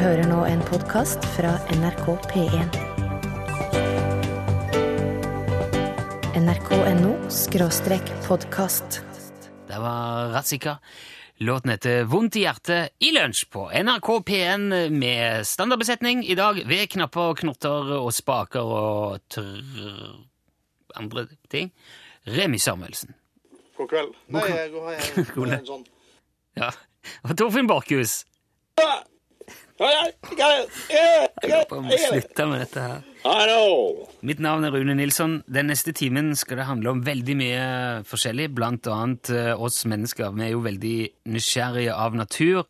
hører nå en podkast fra NRK P1. nrk.no skråstrek podkast. Det var Razika. Låten heter Vondt i hjertet i lunsj på NRK P1 med standardbesetning i dag ved knapper og knotter og spaker og tr... andre ting. Remi Samuelsen. God kveld. Nei, jeg går jeg, God jeg, sånn Ja. Og Torfinn Borchhus. Ah! Hei, hei, hei, håper Jeg må slutte med dette her. Mitt navn er Rune Nilsson. Den neste timen skal det handle om veldig mye forskjellig, blant annet eh, oss mennesker. Vi er jo veldig nysgjerrige av natur,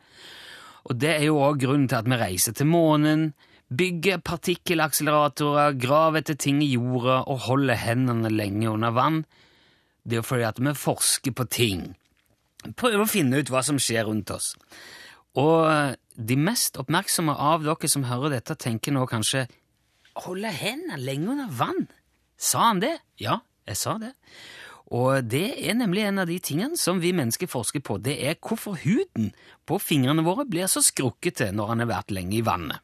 og det er jo òg grunnen til at vi reiser til månen, bygger partikkelakseleratorer, graver etter ting i jorda og holder hendene lenge under vann. Det er jo fordi at vi forsker på ting. Prøver å finne ut hva som skjer rundt oss. Og de mest oppmerksomme av dere som hører dette, tenker nå kanskje Holde hendene lenge under vann? Sa han det? Ja, jeg sa det. Og det er nemlig en av de tingene som vi mennesker forsker på. Det er hvorfor huden på fingrene våre blir så skrukkete når han har vært lenge i vannet.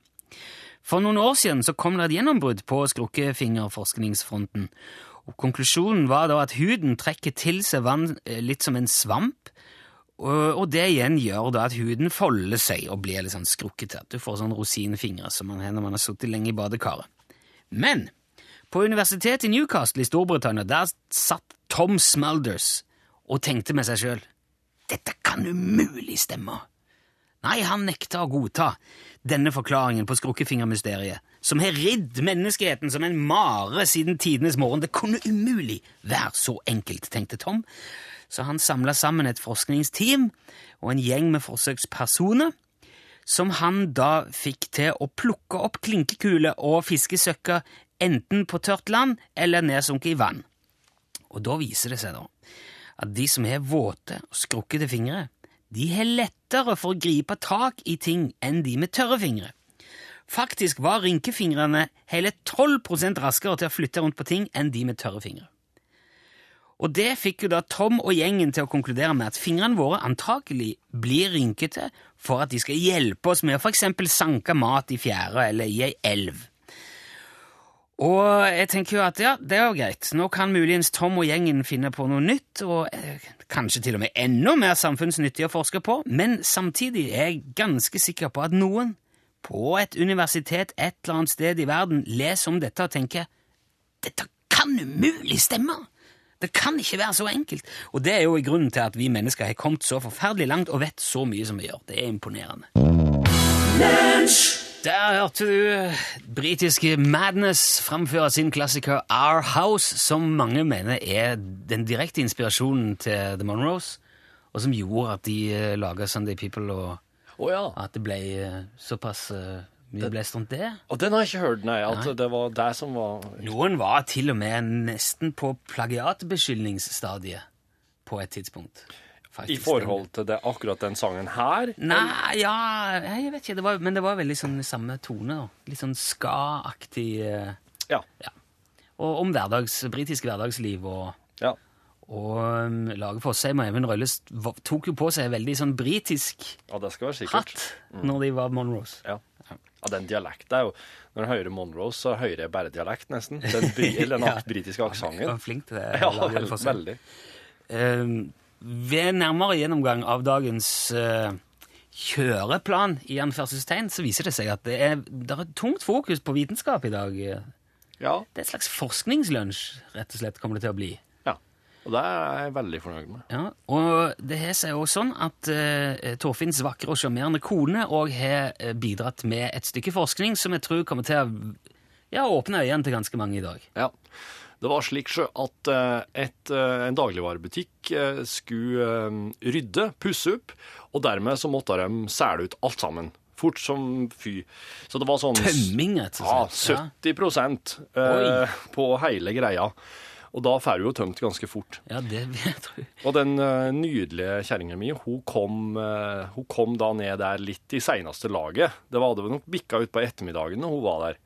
For noen år siden så kom det et gjennombrudd på skrukkefingerforskningsfronten. Og konklusjonen var da at huden trekker til seg vann eh, litt som en svamp, og, det igjen gjør da at huden folder seg og blir litt sånn skrukkete. Du får sånn rosinfingre som man har når man har sittet lenge i badekaret. Men på universitetet i Newcastle i Storbritannia der satt Tom Smulders og tenkte med seg sjøl dette kan umulig stemme. Nei, han nekta å godta denne forklaringen på skrukkefingermysteriet, som har ridd menneskeheten som en mare siden tidenes morgen. Det kunne umulig være så enkelt, tenkte Tom, så han samla sammen et forskningsteam og en gjeng med forsøkspersoner som han da fikk til å plukke opp klinkekuler og fiskesøkker enten på tørt land eller nedsunket i vann. Og da viser det seg da at de som har våte og skrukkete fingre, de har lettere for å gripe tak i ting enn de med tørre fingre. Faktisk var rynkefingrene hele 12 raskere til å flytte rundt på ting enn de med tørre fingre. Og det fikk jo da Tom og gjengen til å konkludere med at fingrene våre antakelig blir rynkete for at de skal hjelpe oss med å eksempel sanke mat i fjæra eller i ei elv. Og jeg tenker jo at ja, det er jo greit. Nå kan muligens Tom og gjengen finne på noe nytt, og eh, kanskje til og med enda mer samfunnsnyttig å forske på, men samtidig er jeg ganske sikker på at noen på et universitet et eller annet sted i verden leser om dette og tenker dette kan umulig stemme! Det kan ikke være så enkelt. Og det er jo i grunnen til at vi mennesker har kommet så forferdelig langt og vet så mye som vi gjør. Det er imponerende. Der hørte du britiske Madness framføre sin klassiker Our House, som mange mener er den direkte inspirasjonen til The Monroes, og som gjorde at de uh, laga Sunday People, og oh ja. at det ble eh, såpass eh, mye blest rundt det. Og den har jeg ikke hørt, nei. At Nei. det var det som var Noen var til og med nesten på plagiatbeskyldningsstadiet på et tidspunkt. I forhold til det, akkurat den sangen her. Nei, ja Jeg vet ikke, det var, men det var veldig sånn samme tone. da. Litt sånn ska-aktig Ja. Ja. Og om hverdags, britisk hverdagsliv. Og, ja. og um, Lage Fosheim og Even Røyles tok jo på seg veldig sånn britisk Ja, det skal være sikkert. hatt når de var Monroes. Ja. Ja, den dialekten er jo Når jeg hører Monroe, så hører jeg bare dialekt, nesten. Den, eller den Ja. britiske aksenten. var flink til det. Ja, vel, veldig. Uh. Ved nærmere gjennomgang av dagens uh, kjøreplan, i anførselstegn, så viser det seg at det er, det er tungt fokus på vitenskap i dag. Ja. Det er et slags forskningslunsj, rett og slett, kommer det til å bli. Ja. Og det er jeg veldig fornøyd med. Ja, og det har seg også sånn at uh, Torfinns vakre og sjarmerende kone òg har eh, bidratt med et stykke forskning som jeg tror kommer til å ja, åpne øynene til ganske mange i dag. Ja. Det var slik at eh, et, en dagligvarebutikk skulle rydde, pusse opp, og dermed så måtte de sæle ut alt sammen. Fort som fy. Så det var sånn Tømming, rett og Ja, slett. 70 eh, på hele greia. Og da får du jo tømt ganske fort. Ja, det vet jeg. Og den eh, nydelige kjerringa mi, hun, kom, eh, hun kom da ned der litt i seineste laget. Det var det nok bikka ut på ettermiddagen når hun var der.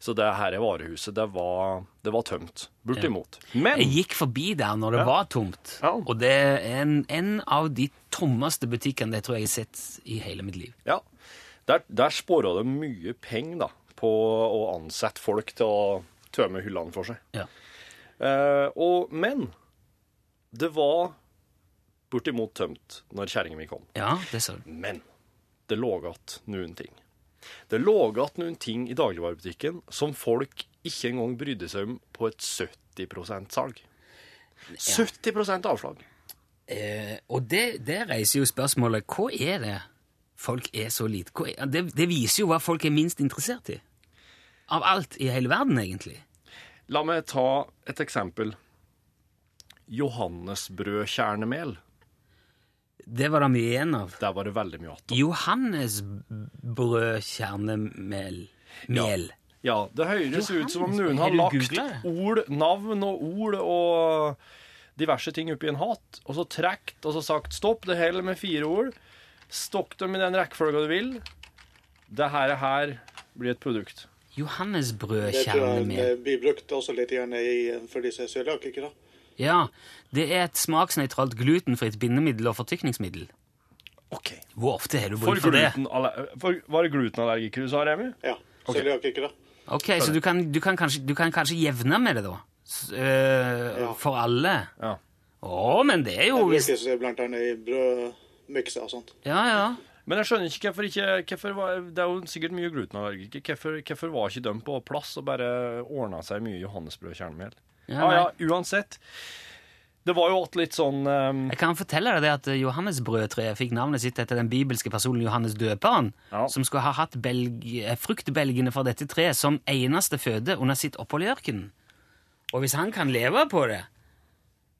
Så det her varehuset, det var, det var tømt. Bortimot. Men Jeg gikk forbi der når det Ja. var tomt, Ja. og det er en, en av de tommeste butikkene det tror jeg jeg har sett i hele mitt liv. Ja. Der, der spora det mye penger da, på å ansette folk til å tømme hyllene for seg. Ja. Eh, og, men det var bortimot tømt når kjerringa mi kom. Ja, det du. Men det lå igjen noen ting. Det lå igjen noen ting i dagligvarebutikken som folk ikke engang brydde seg om på et 70 salg. 70 avslag. Eh, og det, det reiser jo spørsmålet hva er det folk er så lite er, det, det viser jo hva folk er minst interessert i. Av alt i hele verden, egentlig. La meg ta et eksempel. Johannesbrødkjernemel. Det var det mye igjen av. Der var det veldig mye att. Johannesbrødkjernemel. Mel. Ja, det høres ut som om noen Har lagt ord, navn og ord og diverse ting oppi en hatt, og så trukket og så sagt stopp, det holder med fire ord. Stokk dem i den rekkefølga du vil. Det her, her blir et produkt. Johannesbrødkjernemel. det blir brukt også litt igjen i, for disse cøliakikere. Ja, det er et smaksnøytralt glutenfritt bindemiddel og fortykningsmiddel. OK. Hvor ofte har du brukt bruk for det? for, var det glutenallergiker du sa, Remi? Ja, cøliakikere. Ok, Så du kan, du kan, kanskje, du kan kanskje jevne med det, da? S øh, Ja. For alle? Ja. Å, men det er jo Det brukes blant annet i brødmikser og sånt. Ja, ja. Men jeg skjønner ikke hvorfor ikke hvorfor var, Det er jo sikkert mye glutenallergikere. Hvorfor, hvorfor var ikke de på plass og bare ordna seg mye johannesbrød-kjernemel? Ja, ah, ja, uansett. Det var jo alt litt sånn um, Jeg kan fortelle deg det at Johannesbrødtreet fikk navnet sitt etter den bibelske personen Johannes døperen, Ja. som skulle ha hatt belg, eh, fruktbelgene fra dette treet som eneste føde under sitt opphold i ørkenen. Og hvis han kan leve på det,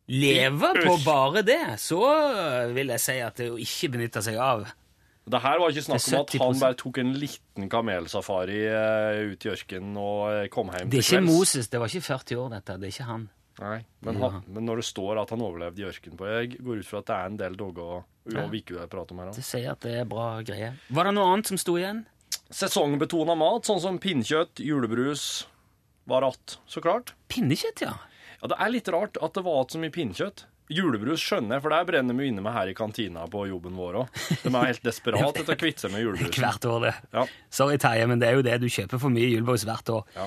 leve på bare det, så vil jeg si at det å ikke benytte seg av Det her var ikke snakk om at han bare tok en liten kamelsafari eh, ut i ørkenen og eh, kom hjem Det er ikke kvelds. Moses, det var ikke 40 år, dette. Det er ikke han. Nei, men, Ja. han, men når det står at han overlevde i ørkenen på Jeg går ut fra at det er en del dogger og, Ja. uker jeg prater om her. Det sier at det er bra greier. Var det noe annet som sto igjen? Sesongbetona mat, sånn som pinnekjøtt, julebrus, var att, så klart. Pinnekjøtt, ja. Ja, Det er litt rart at det var så mye pinnekjøtt. Julebrus skjønner jeg, for der brenner vi inne med her i kantina på jobben vår òg. De er helt desperat etter å kvitte seg med julebrus. Hvert år, det. Ja. Sorry, Terje, men det er jo det. Du kjøper for mye julebrus hvert år. Ja.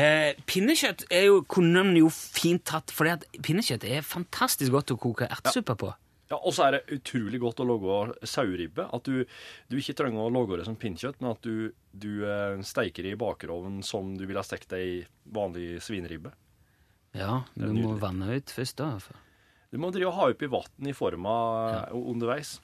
Eh, pinnekjøtt er jo, kunne man jo fint tatt, for pinnekjøtt er fantastisk godt å koke ertesuppe på. Ja, Og så er det utrolig godt å lage saueribbe. At du, du ikke trenger å lage det som pinnekjøtt, men at du, du eh, steiker det i bakerovnen som du ville ha stekt det i vanlig svineribbe. Ja, du må vanne ut først, da. Du må drive og ha oppi vann i forma ja. underveis.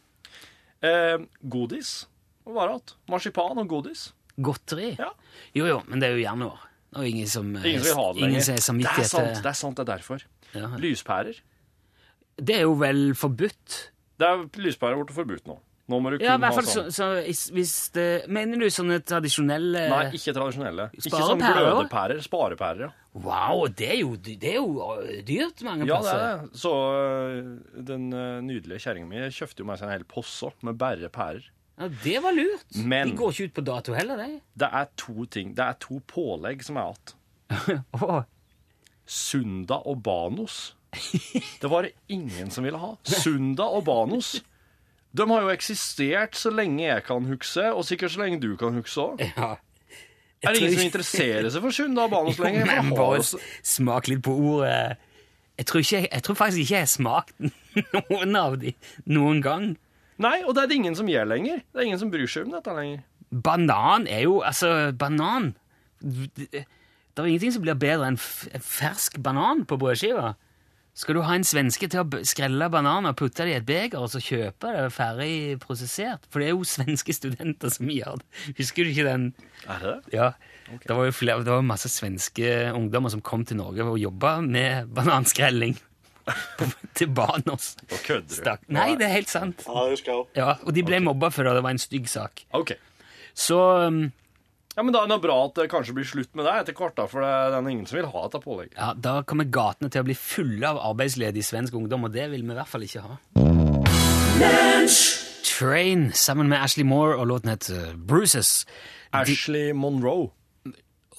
Eh, godis og varat. Marsipan og godis. Godteri? Ja. Jo, jo, men det er jo januar. Og ingen som eh, Ingen vil ha det ingen lenger. som er det er sant, det er sant, det er derfor. ja. Lyspærer. Det er jo vel forbudt? Det er Lyspærer er blitt forbudt nå. Nå må du kun Ja, i hvert fall ha sånn. så så, hvis det Mener du sånne tradisjonelle Nei, ikke tradisjonelle. Ikke sånn glødepærer. Sparepærer, ja. Wow, det er jo, det er jo dyrt mange Ja, det plasser. er det. Så øh, den øh, nydelige kjerringa mi kjøpte jo meg seg en hel posse med bare pærer. Ja, det var lurt. Men- De går ikke ut på dato heller, de. Det er to ting. Det er to pålegg som er igjen. Åh, Sunda og Banos. Det var det ingen som ville ha. Sunda og Banos. De har jo eksistert så lenge jeg kan huske, og sikkert så lenge du kan huske òg. ja. Er det ingen som interesserer seg for Sunda og Banos lenger? Men bare smak litt på ordet. Jeg tror, ikke, jeg tror faktisk ikke jeg har smakt noen av de noen gang. Nei, og det er det ingen som gjør lenger. Det er ingen som bryr seg om dette lenger. Banan er jo Altså, banan Det det er ingenting som blir bedre enn fersk banan på brødskiva. Skal du ha en svenske til å skrelle bananer og putte det i et beger og så kjøpe det ferdig prosessert? For det er jo svenske studenter som gjør det. Husker du ikke den? Er det Ja. Ja. Det var jo flere, det var masse svenske ungdommer som kom til Norge og jobba med bananskrelling. til Banos. Og kødder du. Nei, det er helt sant. Ja, det husker jeg også. Ja, Og de ble mobba for det, det var en stygg sak. OK. Så um, Ja, men Da er det bra at det kanskje blir slutt med det etter hvert, da, for det er ingen som vil ha dette pålegget. ja, da kommer gatene til å bli fulle av arbeidsledig svensk ungdom, og det vil vi i hvert fall ikke ha. Train sammen med Ashley Moore, og låten heter Bruises. Ashley Monroe.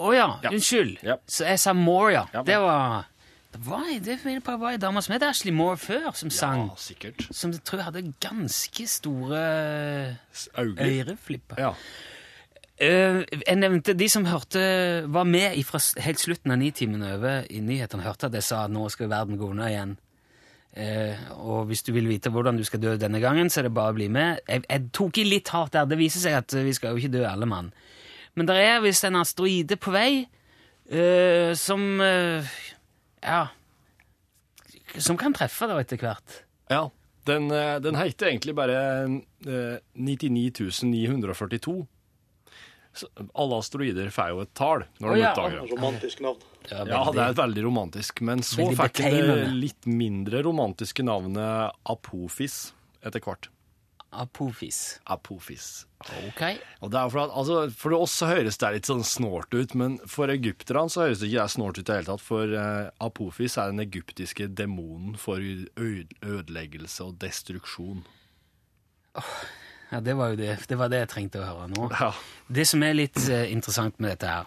Å ja, Ja. unnskyld. Ja. Så jeg sa Moore, ja. Ja, det var Det var, det var en dame som het Ashley Moore før, som sang. Ja, sikkert. Som jeg tror hadde ganske store Øyne. øreflipper. Ja. Eh, jeg nevnte de som hørte, var med fra helt slutten av nitimen over i nyhetene, hørte at jeg sa at nå skal verden gå unna igjen. Uh, og hvis du vil vite hvordan du skal dø denne gangen, så er det bare å bli med. Jeg, jeg tok i litt hardt der. Det viser seg at vi skal jo ikke dø alle mann. Men det er visst en asteroide på vei uh, som eh, Ja Som kan treffe da etter hvert. Ja, den, eh, den heter egentlig bare eh, 99 942. Alle asteroider får jo et tall når Å, de ja. oppdager det. Romantisk navn. Ja, det er et veldig romantisk. Men så fikk det litt mindre romantiske navnet Apophis etter hvert. Apophis. Apofis. Ok. Og det er for, at, altså, for oss så høres det litt sånn snålt ut, men for egypterne så høres det ikke snålt ut i det hele tatt. For uh, Apophis er den egyptiske demonen for ødeleggelse og destruksjon. Ja, det var jo det. Det var det jeg trengte å høre nå. Ja. Det som er litt eh, interessant med dette her,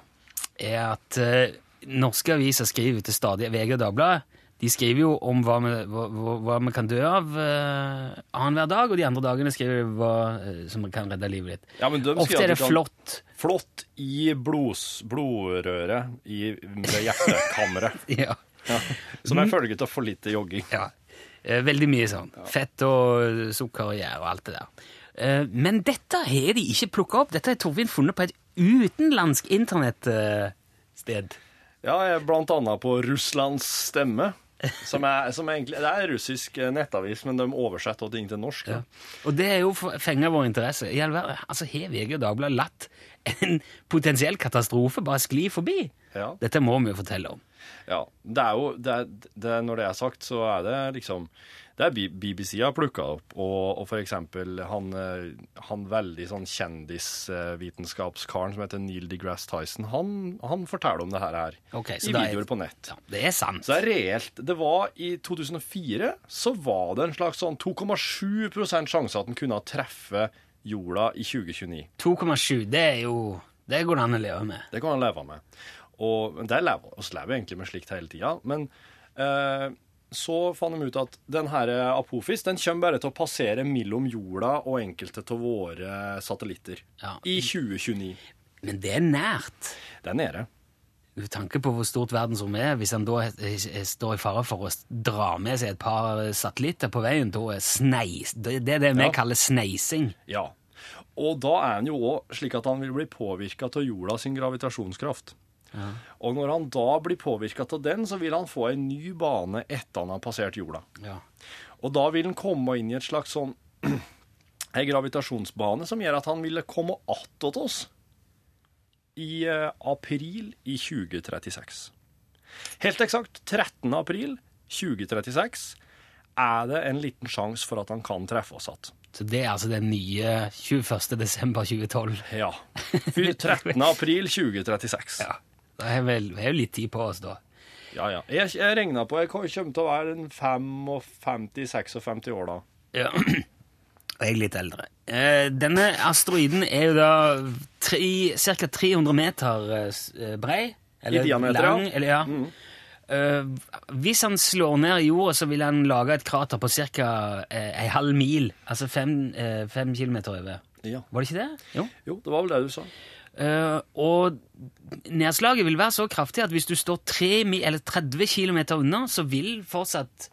er at eh, norske aviser skriver til stadig VG og Dagbladet. De skriver jo om hva vi, hva, hva- vi kan dø av uh, annenhver dag, og de andre dagene skriver de hva eh, som kan redde livet ditt. Ja, men de Ofte skriver er at det du kan- flott. Flott i blods, blodrøret i, ved hjertekammeret. Ja. Som er følge av for lite jogging. ja. Eh, Veldig mye sånn. Fett og sukker og gjær og alt det der. Eh, Men dette har de ikke plukka opp. Dette har Torfinn funnet på et utenlandsk internettsted. Ja, er blant annet på Russlands stemme. Som er, som egentlig, det er russisk eh, nettavis, men de oversetter ting til norsk. Ja. Og det er jo for- vår interesse. I all verden, altså Har VG og Dagbladet latt en potensiell katastrofe bare skli forbi? Ja. Dette må vi jo fortelle om. Ja, det er jo det det, Når det er sagt, så er det liksom Det er BBC har plukka opp, og, og eksempel han, eh, han veldig sånn kjendisvitenskapskaren som heter Neil deGrasse Tyson, han, han forteller om det her, her Ok, så i videoer er- på nett. Ja, det er sant. Så det er reelt. Det var I 2004 så var det en slags sånn 2,7% sjanse at den kunne treffe jorda i 2029. 2,7, det er jo Det går an å leve med. Det kan han leve med. Og det lever, oss lever egentlig med slikt hele tida. Men eh, så fant de ut at denne Apofis den kommer bare til å passere mellom jorda og enkelte av våre satellitter Ja. i 2029. Men det er nært. Det er nede. Med tanke på hvor stort verdensrommet er, hvis han da står i fare for å dra med seg et par satellitter på veien, da er sneis Det det er det vi Ja. kaller sneising. Ja. Og da er han jo òg slik at han vil bli påvirka av jorda sin gravitasjonskraft. Og når han da blir påvirka av den, så vil han få en ny bane etter han har passert jorda. Ja. Og da vil han komme inn i et slags sånn en gravitasjonsbane som gjør at han ville komme attåt oss i eh, april i 2036. Helt eksakt 13. april 2036 er det en liten sjanse for at han kan treffe oss igjen. Så det er altså den nye 21. desember 2012. Ja. 13. april 2036. Ja. Vel det er jo litt tid på oss da. Ja, ja. Jeg, jeg regna på Jeg kommer til å være 55-56 år da. Ja. Og jeg er litt eldre. Eh, denne asteroiden er jo da ca. 300 meter eh, brei. Eller diameter, ja. lang, Eller, ja. Eh, hvis han slår ned i jorda, så vil han lage et krater på ca. Uh, ei halv mil. Altså fem, uh, fem kilometer over. Ja. Var det ikke det? Jo. Jo, det var vel det du sa. Eh, og nedslaget vil være så kraftig at hvis du står 3 eller 30 km unna, så vil fortsatt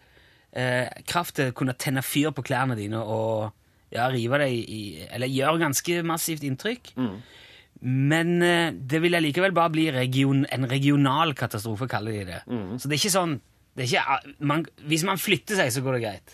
eh, kraftet kunne tenne fyr på klærne dine og ja, rive deg i Eller gjøre ganske massivt inntrykk. Men eh, det vil allikevel bare bli region, en regional katastrofe, kaller de det. Så det er ikke sånn det er ikke, ah, man, Hvis man flytter seg, så går det greit.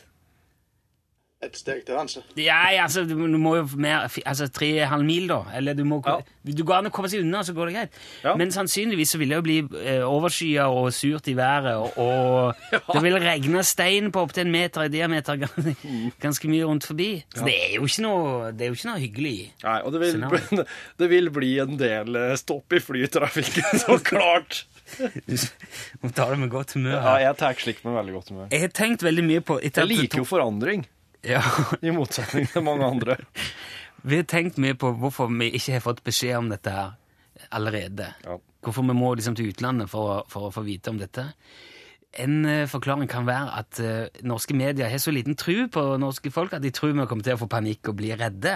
Et steg til venstre. Ja, altså, du, du må jo mer, altså tre-halv mil, da. Eller du må Ja. Du går an å komme seg unna, så går det greit. Ja. Men sannsynligvis så vil det jo bli eh, overskya og surt i været, og, og det vil regne stein på opptil en meter i diameter ganske, ganske mye rundt forbi. Så det er jo ikke noe, det er jo ikke noe hyggelig. Nei, og det vil, bli, det vil bli en del eh, stopp i flytrafikken, så klart. Du må ta det med godt humør. Ja, jeg tar slikt med veldig godt humør. Jeg har tenkt veldig mye på Jeg liker jo forandring, ja, i motsetning til mange andre. Vi har tenkt mye på hvorfor vi ikke har fått beskjed om dette her allerede. Ja. Hvorfor vi må liksom til utlandet for, for å få vite om dette. En eh, forklaring kan være at uh, norske medier har så liten tru på norske folk at de tror vi kommer til å få panikk og bli redde.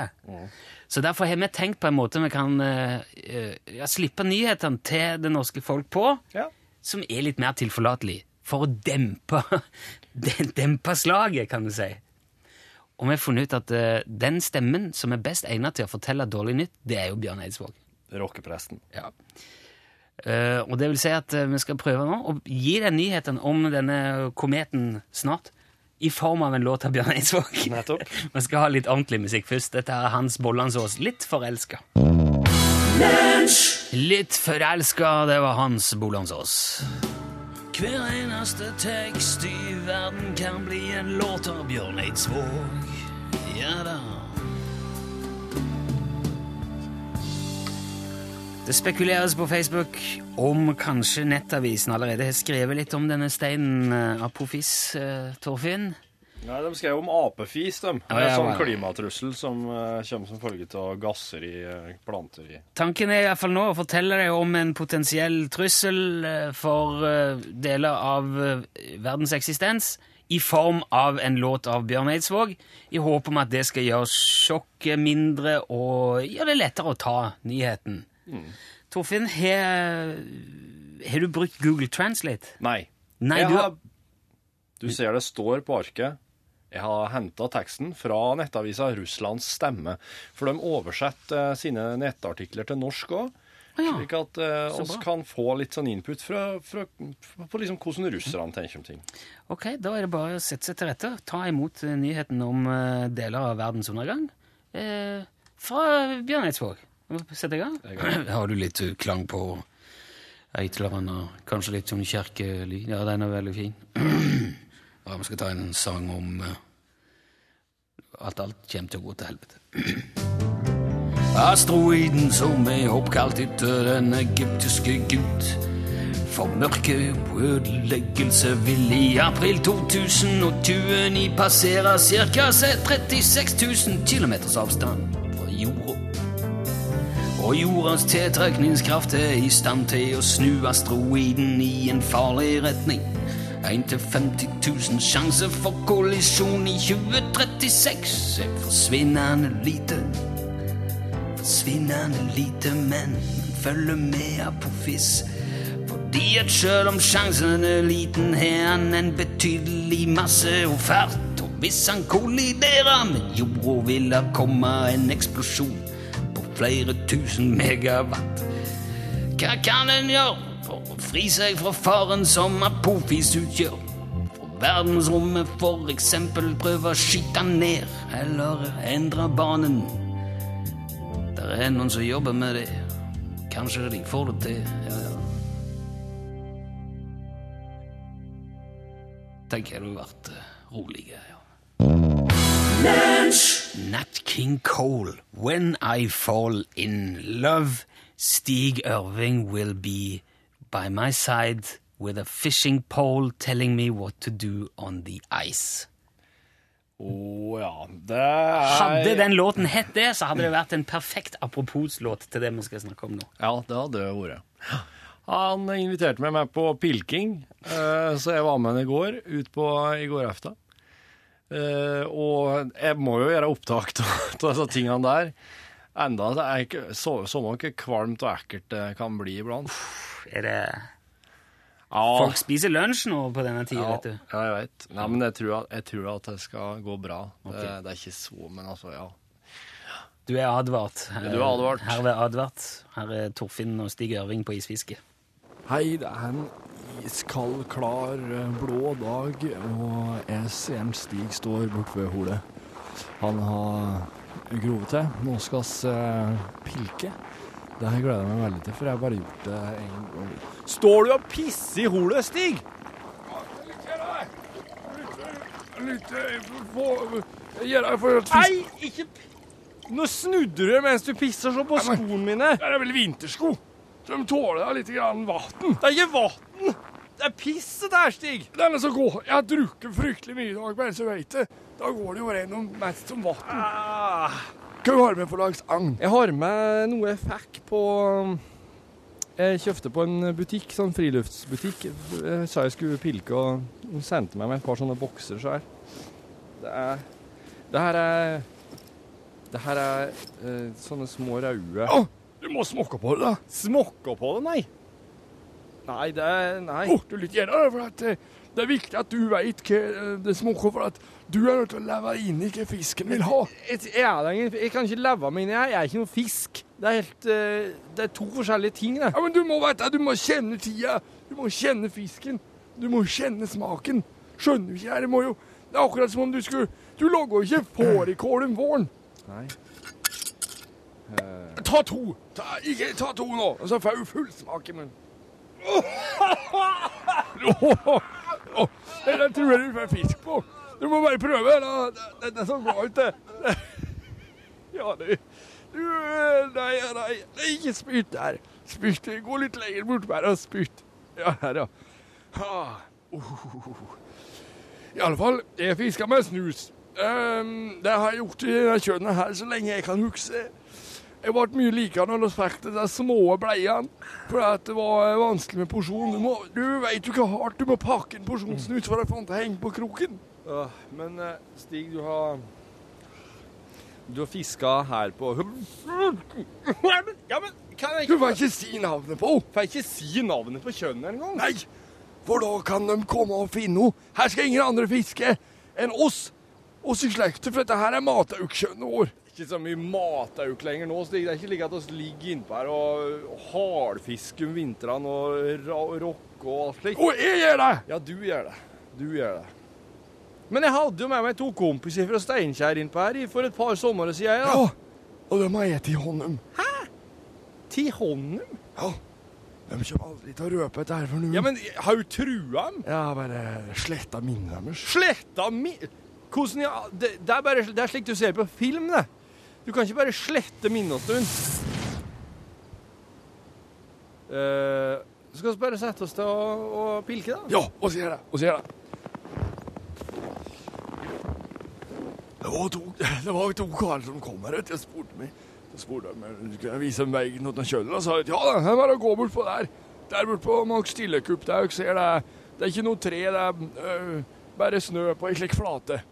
Så derfor har vi tenkt på en måte vi kan uh, ja, slippe nyhetene til det norske folk på, Ja. som er litt mer tilforlatelig, for å dempe, dempe slaget, kan du si. Og vi har funnet ut at eh, den stemmen som er best egnet til å fortelle dårlig nytt, det er jo Bjørn Eidsvåg. Rockepresten. Ja. Eh, og det vil si at eh, vi skal prøve nå å gi deg nyheten om denne kometen snart, i form av en låt av Bjørn Eidsvåg. Nettopp. vi skal ha litt ordentlig musikk først. Dette er Hans Bollandsås, Litt forelska. Litt forelska, det var Hans Bollandsås. Hver eneste tekst i verden kan bli en låt av Bjørn Eidsvåg. Ja da. Det spekuleres på Facebook om kanskje Nettavisen allerede har skrevet litt om denne steinen Apophis, apofis, eh, Torfinn. Nei, De skrev om apefis, de. Det er ja, sånn klimatrussel som uh, kommer som følge av gasser i uh, planter i Tanken er i hvert fall nå å fortelle deg om en potensiell trussel eh, for uh, deler av verdens eksistens i form av en låt av Bjørn Eidsvåg, i håp om at det skal gjøre sjokket mindre og gjøre det lettere å ta nyheten. Torfinn, har har du brukt Google Translate? Nei. Nei, jeg du har, du ser det står på arket. Jeg har henta teksten fra nettavisa Russlands Stemme. For de oversetter eh, sine nettartikler til norsk òg. ja. Slik at eh, oss kan få litt sånn input fra, fra, på liksom hvordan russerne tenker om ting. Ok, da er det bare å sette seg til rette. Ta imot eh, nyheten om eh, deler av verdens undergang eh, fra Bjørn Eidsvåg. Sett i gang. Har du litt klang på et eller annet, kanskje litt sånn kjerkelyd? Ja, den er veldig fin. ja, vi skal ta en sang om eh, at alt kommer til å gå til helvete. Asteroiden som er oppkalt etter den egyptiske gud. For mørke og ødeleggelse vil i april 2029 passere ca. 36 000 km avstand fra jorda. Og jordas tiltrekningskraft er i stand til å snu asteroiden i en farlig retning. 1 til 50 000 sjanse for kollisjon i 2036 er forsvinnende lite. Forsvinnende lite, men følger med Apophis. Fordi at selv om sjansen er liten, har han en betydelig masse og fart. Og hvis han kolliderer med jorda, vil det komme en eksplosjon på flere tusen megawatt. Hva kan en gjøre for å fri seg fra faren som apofis utgjør? For verdensrommet for eksempel prøve å skyte ned, eller endre banen. Det er noen som jobber med det. Kanskje de får det til. Ja, ja. Tenk hadde du vært rolig, roligere, ja. Nat King Cole, When I Fall In Love. Stig Ørving will be by my side with a fishing pole telling me what to do on the ice. Å ja, det er Hadde den låten hett det, så hadde det vært en perfekt apropos-låt til det vi skal snakke om nå. Ja, det hadde det vært. Han inviterte meg med på pilking, eh, så jeg var med han i går, ut på i går aften. Eh, Og jeg må jo gjøre opptak av disse tingene der. Enda er ikke så, så ikke kvalmt og ekkelt det kan bli iblant. Er det Ja, Folk spiser lunsj nå på denne tida, ja, vet du. ja jeg vet. Nei, men jeg tror, at, jeg tror at det skal gå bra. Okay. Det, det er ikke så, men altså, ja. Du er advart. Du er advart. Herved advart. Her er Torfinn og Stig Ørving på isfiske. Hei, det er en iskald, klar, eh, blå dag, og jeg ser en Stig står borte ved holet. Han har grovet til. Nå skal vi eh, pilke. Det her gleder jeg meg veldig til, for jeg har bare gjort det en gang. Står du og pisser i holet, Stig? Nei, ikke Nå snudde du mens du pisser så på skoene mine. Det er vel vintersko. Så de tåler da litt grann vann. Det er ikke vann! Det er pisset der, Stig! Den er så god. Jeg har drukket fryktelig mye i dag, bare så vet det. Da går det jo gjennom mest som vann. Ah. Hva har du med for lags agn? Jeg har med noe jeg fikk på Jeg kjøpte på en butikk, sånn friluftsbutikk. Jeg sa jeg skulle pilke, og hun sendte meg med et par sånne bokser så her. Det er Det her er Det her er eh, sånne små røde Å, du må smokke på det, da. Smokke på det, nei? Nei, det er Nei. Du litt igjen for at eh, det er viktig at du vet hva eh, det smaker, for at du er nødt til å leve inn i hva fisken vil ha. Jeg, jeg, jeg kan ikke leve meg inn i det. Jeg er ikke noe fisk. Det er helt eh, Det er to forskjellige ting, det. Ja, men du må vite, du må kjenne tida. Du må kjenne fisken. Du må kjenne smaken. Skjønner du ikke det? Det må jo Det er akkurat som om du skulle Du lager jo ikke fårikål om våren. Nei. Ta to. Ta, ikke, ta to nå, og så får du full smak i munnen. Der tror jeg du får fisk på. Du må bare prøve. Det er så bra ut, det. Ja, du. du, Nei, nei, nei, ikke spytt der. Spytt. Gå litt lenger bort bare og spytt. Ja, her, ja. Ah, uh. I alle fall, jeg fisker med snus. Um, det har jeg gjort i kjønnet her så lenge jeg kan huske. Jeg ble mye likere når vi fikk de små bleiene, for det var eh, vanskelig med porsjon. Du, må, du vet jo hvor hardt du må pakke en porsjonsnut for å få den til å henge på kroken. Åh, men eh, Stig, du har Du har fiska her på Ja, men kan jeg Du får ikke si navnet på henne. Får jeg ikke si navnet på kjønnet engang? Nei, for da kan de komme og finne henne. Her skal ingen andre fiske enn oss. Oss i slekta, for dette her er mataukkjønnet vår. Ikke så mye matauk lenger nå, så Det er ikke like at vi ligger innpå her og hardfisker om vintrene og rocker og alt slikt. Å, jeg gjør det! Ja, du gjør det. Du gjør det. Men jeg hadde jo med meg to kompiser fra Steinkjer innpå her for et par somre siden. Ja, Ja. og de har jeg til Hæ? Til Honnum? Ja, de kommer aldri til å røpe dette her for noe. Ja, men har du trua dem? Ja, bare sletta minnet deres. Sletta min... Hvordan ja, det, det, er bare, det er slik du ser på film, det. Du kan ikke bare slette minnet en stund. Eh, skal vi bare sette oss til å, å pilke, da? Ja, og så gjør det. Og gjør det. Det var to, det var to karer som kom her. vet. Jeg spurte meg. Så spurte meg, skal jeg vise dem veien til kjølen, Og sa at, ja, det er bare å gå bort på der. Der bort på Max Stillekupp. Der jeg det, det er ikke noe tre, det er øh, bare snø på ei slik flate.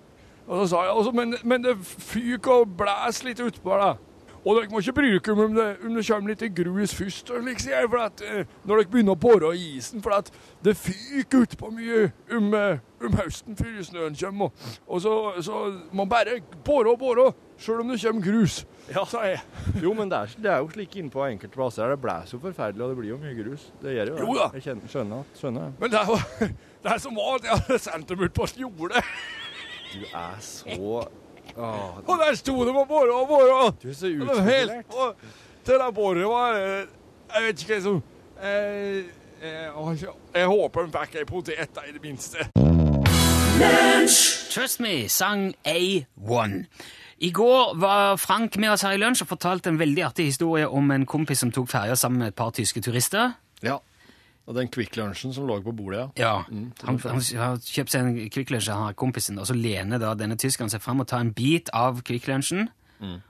Og så sa jeg, altså, men, men det fyker og blåser litt utpå da. Og dere må ikke bruke om det, om det kommer litt grus først, liksom, jeg, for at, eh, når dere begynner å bore i isen, for at det fyker utpå mye om, eh, om høsten før snøen kommer. Og, og så, så må man bare bore og bore, selv om det kommer grus, Ja. sa jeg. Jo, men det er, det er jo slik inne på enkelte plasser. Det blåser jo forferdelig, og det blir jo mye grus. Det gjør det jo. Jo da. Jeg kjenner, skjønner, skjønner. Men det, var, det er som var at jeg hadde sendt dem ut på jordet, Du er så Åh, og der sto det på bore og bore. og- Du er så Og det det boret var eh, Jeg vet ikke hva som jeg, jeg, Jeg håper hun fikk ei potet, da, i det minste. Trust Me sang A1. I går var Frank med oss her i lunsj og fortalte en veldig artig historie om en kompis som tok ferja sammen med et par tyske turister. Ja. Og den Kvikk Lunsjen som lå på bordet, ja. Ja, han, han har kjøpt seg en Kvikk Lunsj, han har kompisen, og så lener da denne tyskeren seg fram og tar en bit av Kvikk Lunsjen,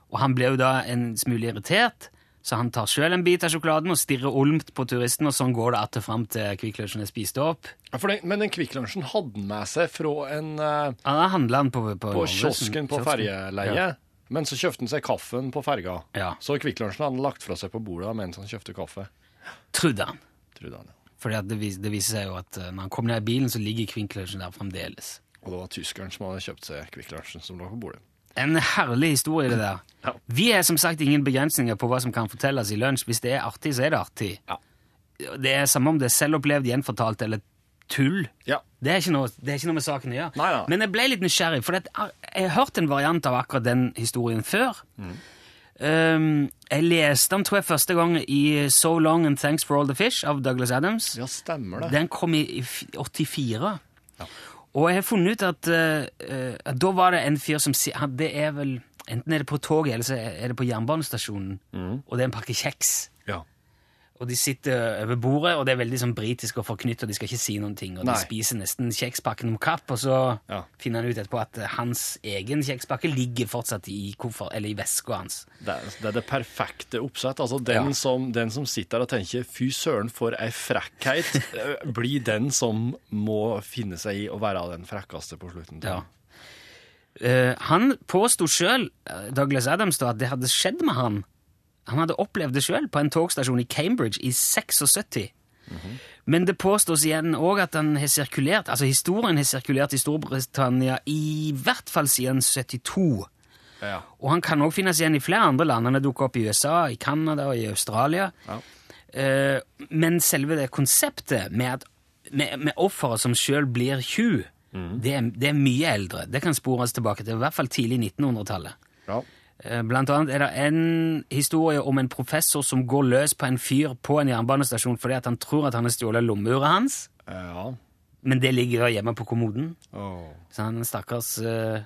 og han blir jo da en smule irritert, så han tar selv en bit av sjokoladen og stirrer olmt på turisten, og sånn går det atter fram til Kvikk Lunsjen er spist opp. Ja, den, men den Kvikk Lunsjen hadde han med seg fra en uh, da handler han på, på, på Norge, kiosken på ferjeleiet. Ja. Men så kjøpte han seg kaffen på ferga. Ja. Så Kvikk Lunsjen hadde han lagt fra seg på bordet mens han kjøpte kaffe. Trudde han. Trudde han, ja. Fordi at det, vis, det viser seg jo at eh, når han kom ned i bilen, så ligger Kvikk Lunsjen der fremdeles. Og det var tyskeren som hadde kjøpt seg Kvikk Lunsjen som lå på bordet. En herlig historie, det der. Ja. Vi er som sagt ingen begrensninger på hva som kan fortelles i lunsj. Hvis det er artig, så er det artig. Ja. Det er samme om det er selvopplevd, gjenfortalt eller tull. Ja. Det er ikke noe, det er ikke noe med saken å gjøre. Nei, nei. Men jeg ble litt nysgjerrig, for jeg har hørt en variant av akkurat den historien før. Mm. Um, jeg leste den, tror jeg, første gang i So Long and Thanks for All the Fish av Douglas Adams. Ja, stemmer det. Den kom i, i f- 84. Og jeg har funnet ut at, uh, at da var det en fyr som si- Det er vel Enten er det på toget, eller så er det på jernbanestasjonen. Og det er en pakke kjeks. Og de sitter over bordet, og det er veldig sånn britisk og forknytt, og de skal ikke si noen ting. Og Nei. de spiser nesten kjekspakken om kapp, og så Ja. finner han ut etterpå at eh, hans egen kjekspakke ligger fortsatt i koffer, eller i veska hans. Det er, det er det perfekte oppsett. Altså, den, Ja. som, den som sitter der og tenker 'fy søren, for ei frekkheit', eh, blir den som må finne seg i å være den frekkeste på slutten. Ja. Uh, han påsto sjøl, Douglas Adams, da, at det hadde skjedd med han. Han hadde opplevd det sjøl på en togstasjon i Cambridge i 76. Men det påstås igjen òg at han har sirkulert, altså historien har sirkulert i Storbritannia i hvert fall siden 72. Ja. Og han kan òg finnes igjen i flere andre land. Han har dukket opp i USA, i Canada og i Australia. Ja. Eh, men selve det konseptet med, at, med, med offeret som sjøl blir tjuv, det, er- det er mye eldre. Det kan spores tilbake til i hvert fall tidlig 1900-tallet. Ja. Eh, Blant annet er det en historie om en professor som går løs på en fyr på en jernbanestasjon fordi han tror at han har stjålet lommeuret hans, ja. men det ligger jo hjemme på kommoden. Oh. Så han stakkars eh,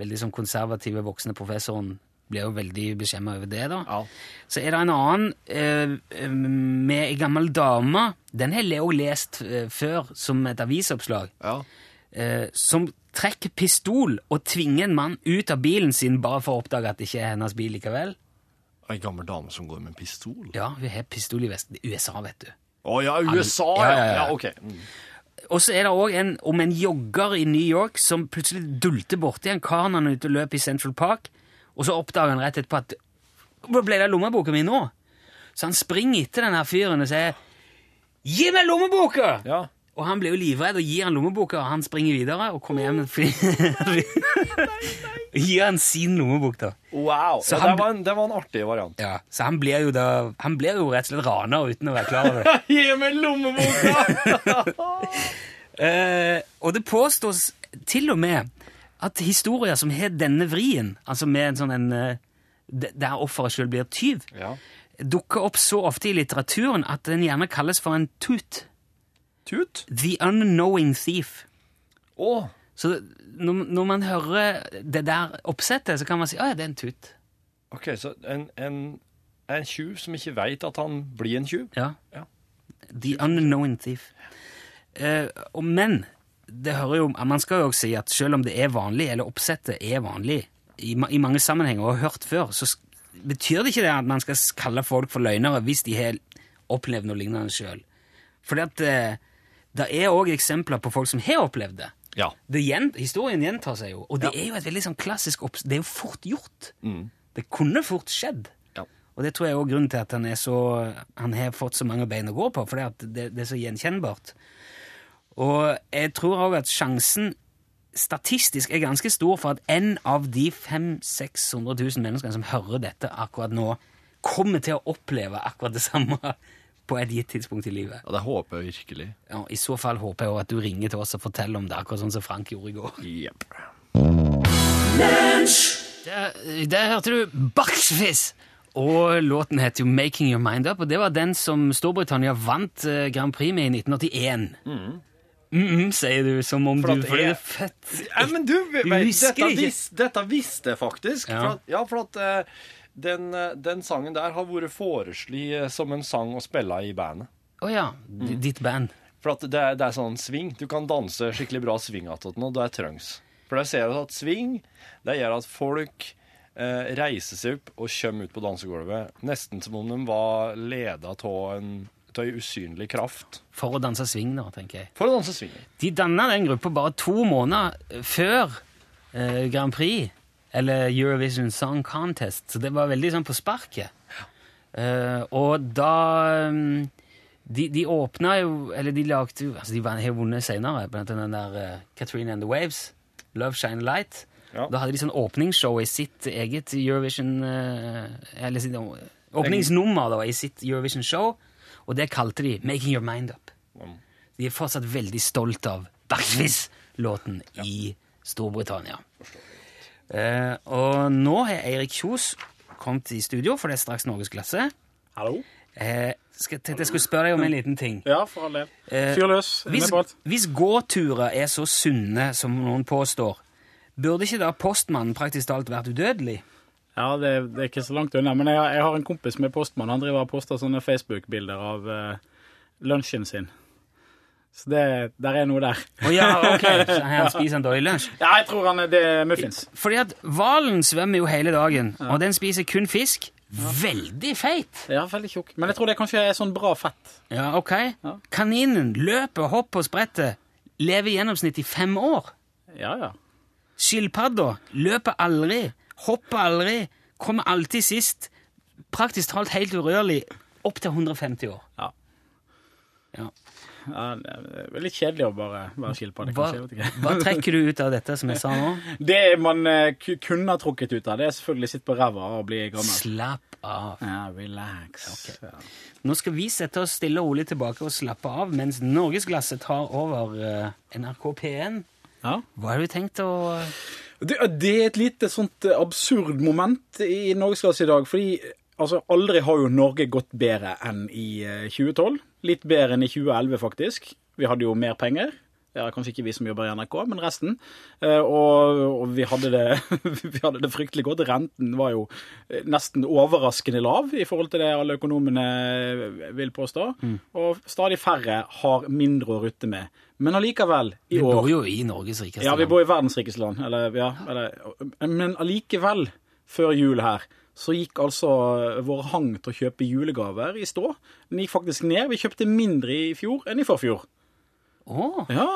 veldig sånn konservative voksne professoren ble jo veldig beskjemma over det, da. Ja. Så er det en annen eh, eh, med ei gammel dame. Den har Leo lest eh, før som et avisoppslag. ja. Eh, som trekker pistol og tvinger en mann ut av bilen sin bare for å oppdage at det ikke er hennes bil likevel. Ei gammel dame som går med pistol. Ja, hun har pistol i vesten. USA, vet du. Å ja, USA! Ja, Ja, ja, ja. ja, ok. Mm. Og så er det òg en om en jogger i New York som plutselig dulter borti en kar når han er ute og løper i Central Park, og så oppdager han rett etterpå at Hvor ble det av lommeboka mi nå? Så han springer etter den her fyren og sier Gi meg lommeboka! Ja. Og han blir jo livredd og gir han lommeboka, og han springer videre og kommer hjem og gir han sin lommebok, da. Wow! Så ja, han- det, var en, det var en artig variant. Ja, Så han blir jo da Han blir jo rett og slett raner uten å være klar over det. Gi meg lommeboka! uh, og det påstås til og med at historier som har denne vrien, altså med en sånn en eh, Der offeret sjøl blir tyv, ja. dukker opp så ofte i litteraturen at den gjerne kalles for en tut. Tut? The unknowing thief. Oh. Så når, når man hører det der oppsettet, så kan man si å ja, det er en tut. ok, så en, en, en tjuv som ikke veit at han blir en tjuv? Ja. Ja. The unknowing thief. Uh, men det hører jo, man skal jo også si at selv om det er vanlig, eller oppsettet er vanlig, i, i mange sammenhenger og har hørt før, så betyr det ikke det at man skal kalle folk for løgnere hvis de har opplevd noe lignende sjøl. Fordi at eh, det er òg eksempler på folk som har opplevd det. Ja. det gjen, historien gjentar seg jo, og det er jo et veldig sånn klassisk opps... Det er jo fort gjort. Det kunne fort skjedd. Ja. Og det tror jeg er også grunnen til at han, er så, han har fått så mange bein å gå på, for det, det er så gjenkjennbart. Og jeg tror òg at sjansen statistisk er ganske stor for at en av de 500 600 000 menneskene som hører dette akkurat nå, kommer til å oppleve akkurat det samme på et gitt tidspunkt i livet. Og det håper jeg virkelig. Ja, I så fall håper jeg også at du ringer til oss og forteller om det, akkurat sånn som Frank gjorde i går. Yep. Der, der hørte du Bucksfizz! Og låten heter jo Making Your Mind Up, og det var den som Storbritannia vant eh, Grand Prix med i 1981. Mm. Mm, sier du, som om For du fordi jeg- er født Ja, men du, du husker dette, ikke. vis, dette visste jeg faktisk. Ja. For at, ja, for at eh, den, eh, den sangen der har vært foreslått som en sang å spille i bandet. Å ja, d- ditt band. For at det, er, det er sånn sving. Du kan danse skikkelig bra sving attåt nå, det er trengs. For jeg ser at sving det gjør at folk eh, reiser seg opp og kommer ut på dansegulvet nesten som om de var leda av en av ei usynlig kraft. For å danse swing, da, tenker jeg. For å danse swing. De danna den gruppa bare to måneder før eh, Grand Prix, eller Eurovision Song Contest, så det var veldig sånn på sparket. Uh, og da um, de, de åpna jo Eller de lagde jo altså De var- har vunnet senere, blant annet den der uh, Katrina and the Waves, Love Shine Light. Ja. Da hadde de sånn åpningsshow i sitt eget Eurovision uh, Eller sitt åpningsnummer da, i sitt Eurovision Show, og det kalte de Making Your Mind Up. De er fortsatt veldig stolt av Backfizz-låten i Storbritannia. Eh, og nå har Eirik Kjos kommet i studio, for det er straks Norgesklasse. Hallo? Eh, skal, tenkte jeg skulle spørre deg om en liten ting. Ja, for all del. Eh, Fyr løs. Hvis, med hvis gåturer er så sunne som noen påstår, burde ikke da postmannen praktisk talt vært udødelig? Ja, det, det er ikke så langt unna. Men jeg, jeg har en kompis som er postmann. Han driver og poster sånne Facebook-bilder av uh, lunsjen sin. Så det, der er noe der. Å ja, ok. Så han spiser en dårlig lunsj. Ja, jeg tror han er det er muffins. Fordi at hvalen svømmer jo hele dagen, og den spiser kun fisk. Veldig feit. Ja, veldig tjukk. Men jeg tror det kanskje er sånn bra fett. Ja, ok. Ja. Kaninen løper, hopper og spretter. Lever i gjennomsnitt i fem år. Ja, ja. Skilpadda løper aldri, hopper aldri, kommer alltid sist. Praktisk talt helt urørlig. Opp til 150 år. Ja. Ja. det er veldig kjedelig å bare være skilpadde, Hva, hva trekker du ut av dette som jeg sa nå? Det man eh, kunne ha trukket ut av, det er selvfølgelig sitte på ræva og bli gammel. Slapp av. Ja, relax. Okay. Ja. Nå skal vi sette oss stille og rolig tilbake og slappe av mens Norgesglasset tar over eh, NRK P1. Ja. Hva har du tenkt å Det, det er et lite sånt eh, absurd moment i Norgesklasse i dag. Fordi altså, aldri har jo Norge gått bedre enn i eh, 2012. Litt bedre enn i 2011, faktisk. Vi hadde jo mer penger. Ja, kanskje ikke vi som jobber i NRK, men resten. Eh, og, og vi, hadde det, vi hadde det fryktelig godt. Renten var jo eh, nesten overraskende lav i forhold til det alle økonomene vil påstå. Og stadig færre har mindre å rutte med. Men allikevel, i Vi bor jo i Norges rikeste ja, vi bor i verdens rikeste land. Eller, ja, eller, men allikevel, før jul her, så gikk altså vår hang til å kjøpe julegaver i stå. Den gikk faktisk ned. Vi kjøpte mindre i fjor enn i forfjor. Oh. Ja.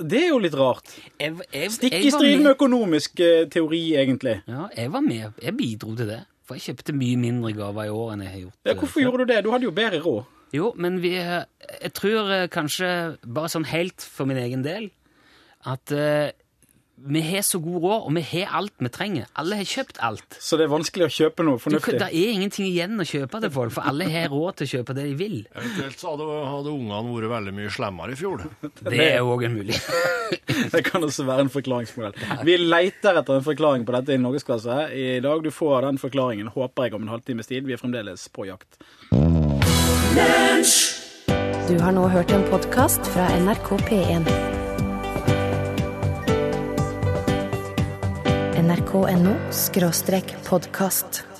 Det er jo litt rart. jeg, jeg, Stikk i strid med- økonomisk eh, teori, egentlig. Ja, jeg var med. Jeg bidro til det. For jeg kjøpte mye mindre gaver i år enn jeg har gjort. Ja, hvorfor før. gjorde du det? Du hadde jo bedre råd. Jo, men vi eh, Jeg tror eh, kanskje, bare sånn helt for min egen del, at vi har så god råd, og vi har alt vi trenger. Alle har kjøpt alt. Så det er vanskelig å kjøpe noe fornuftig. det er ingenting igjen å kjøpe til folk, for alle har råd til å kjøpe det de vil. Eventuelt så hadde, hadde ungene vært veldig mye slemmere i fjor. Det er òg en mulighet. Det kan også være en forklaringsmodell. Vi leter etter en forklaring på dette i Norgesklasse i dag. Du får den forklaringen, håper jeg, om en halvtimes tid. Vi er fremdeles på jakt. Du har nå hørt en podkast fra NRK P1. nrk.no podkast.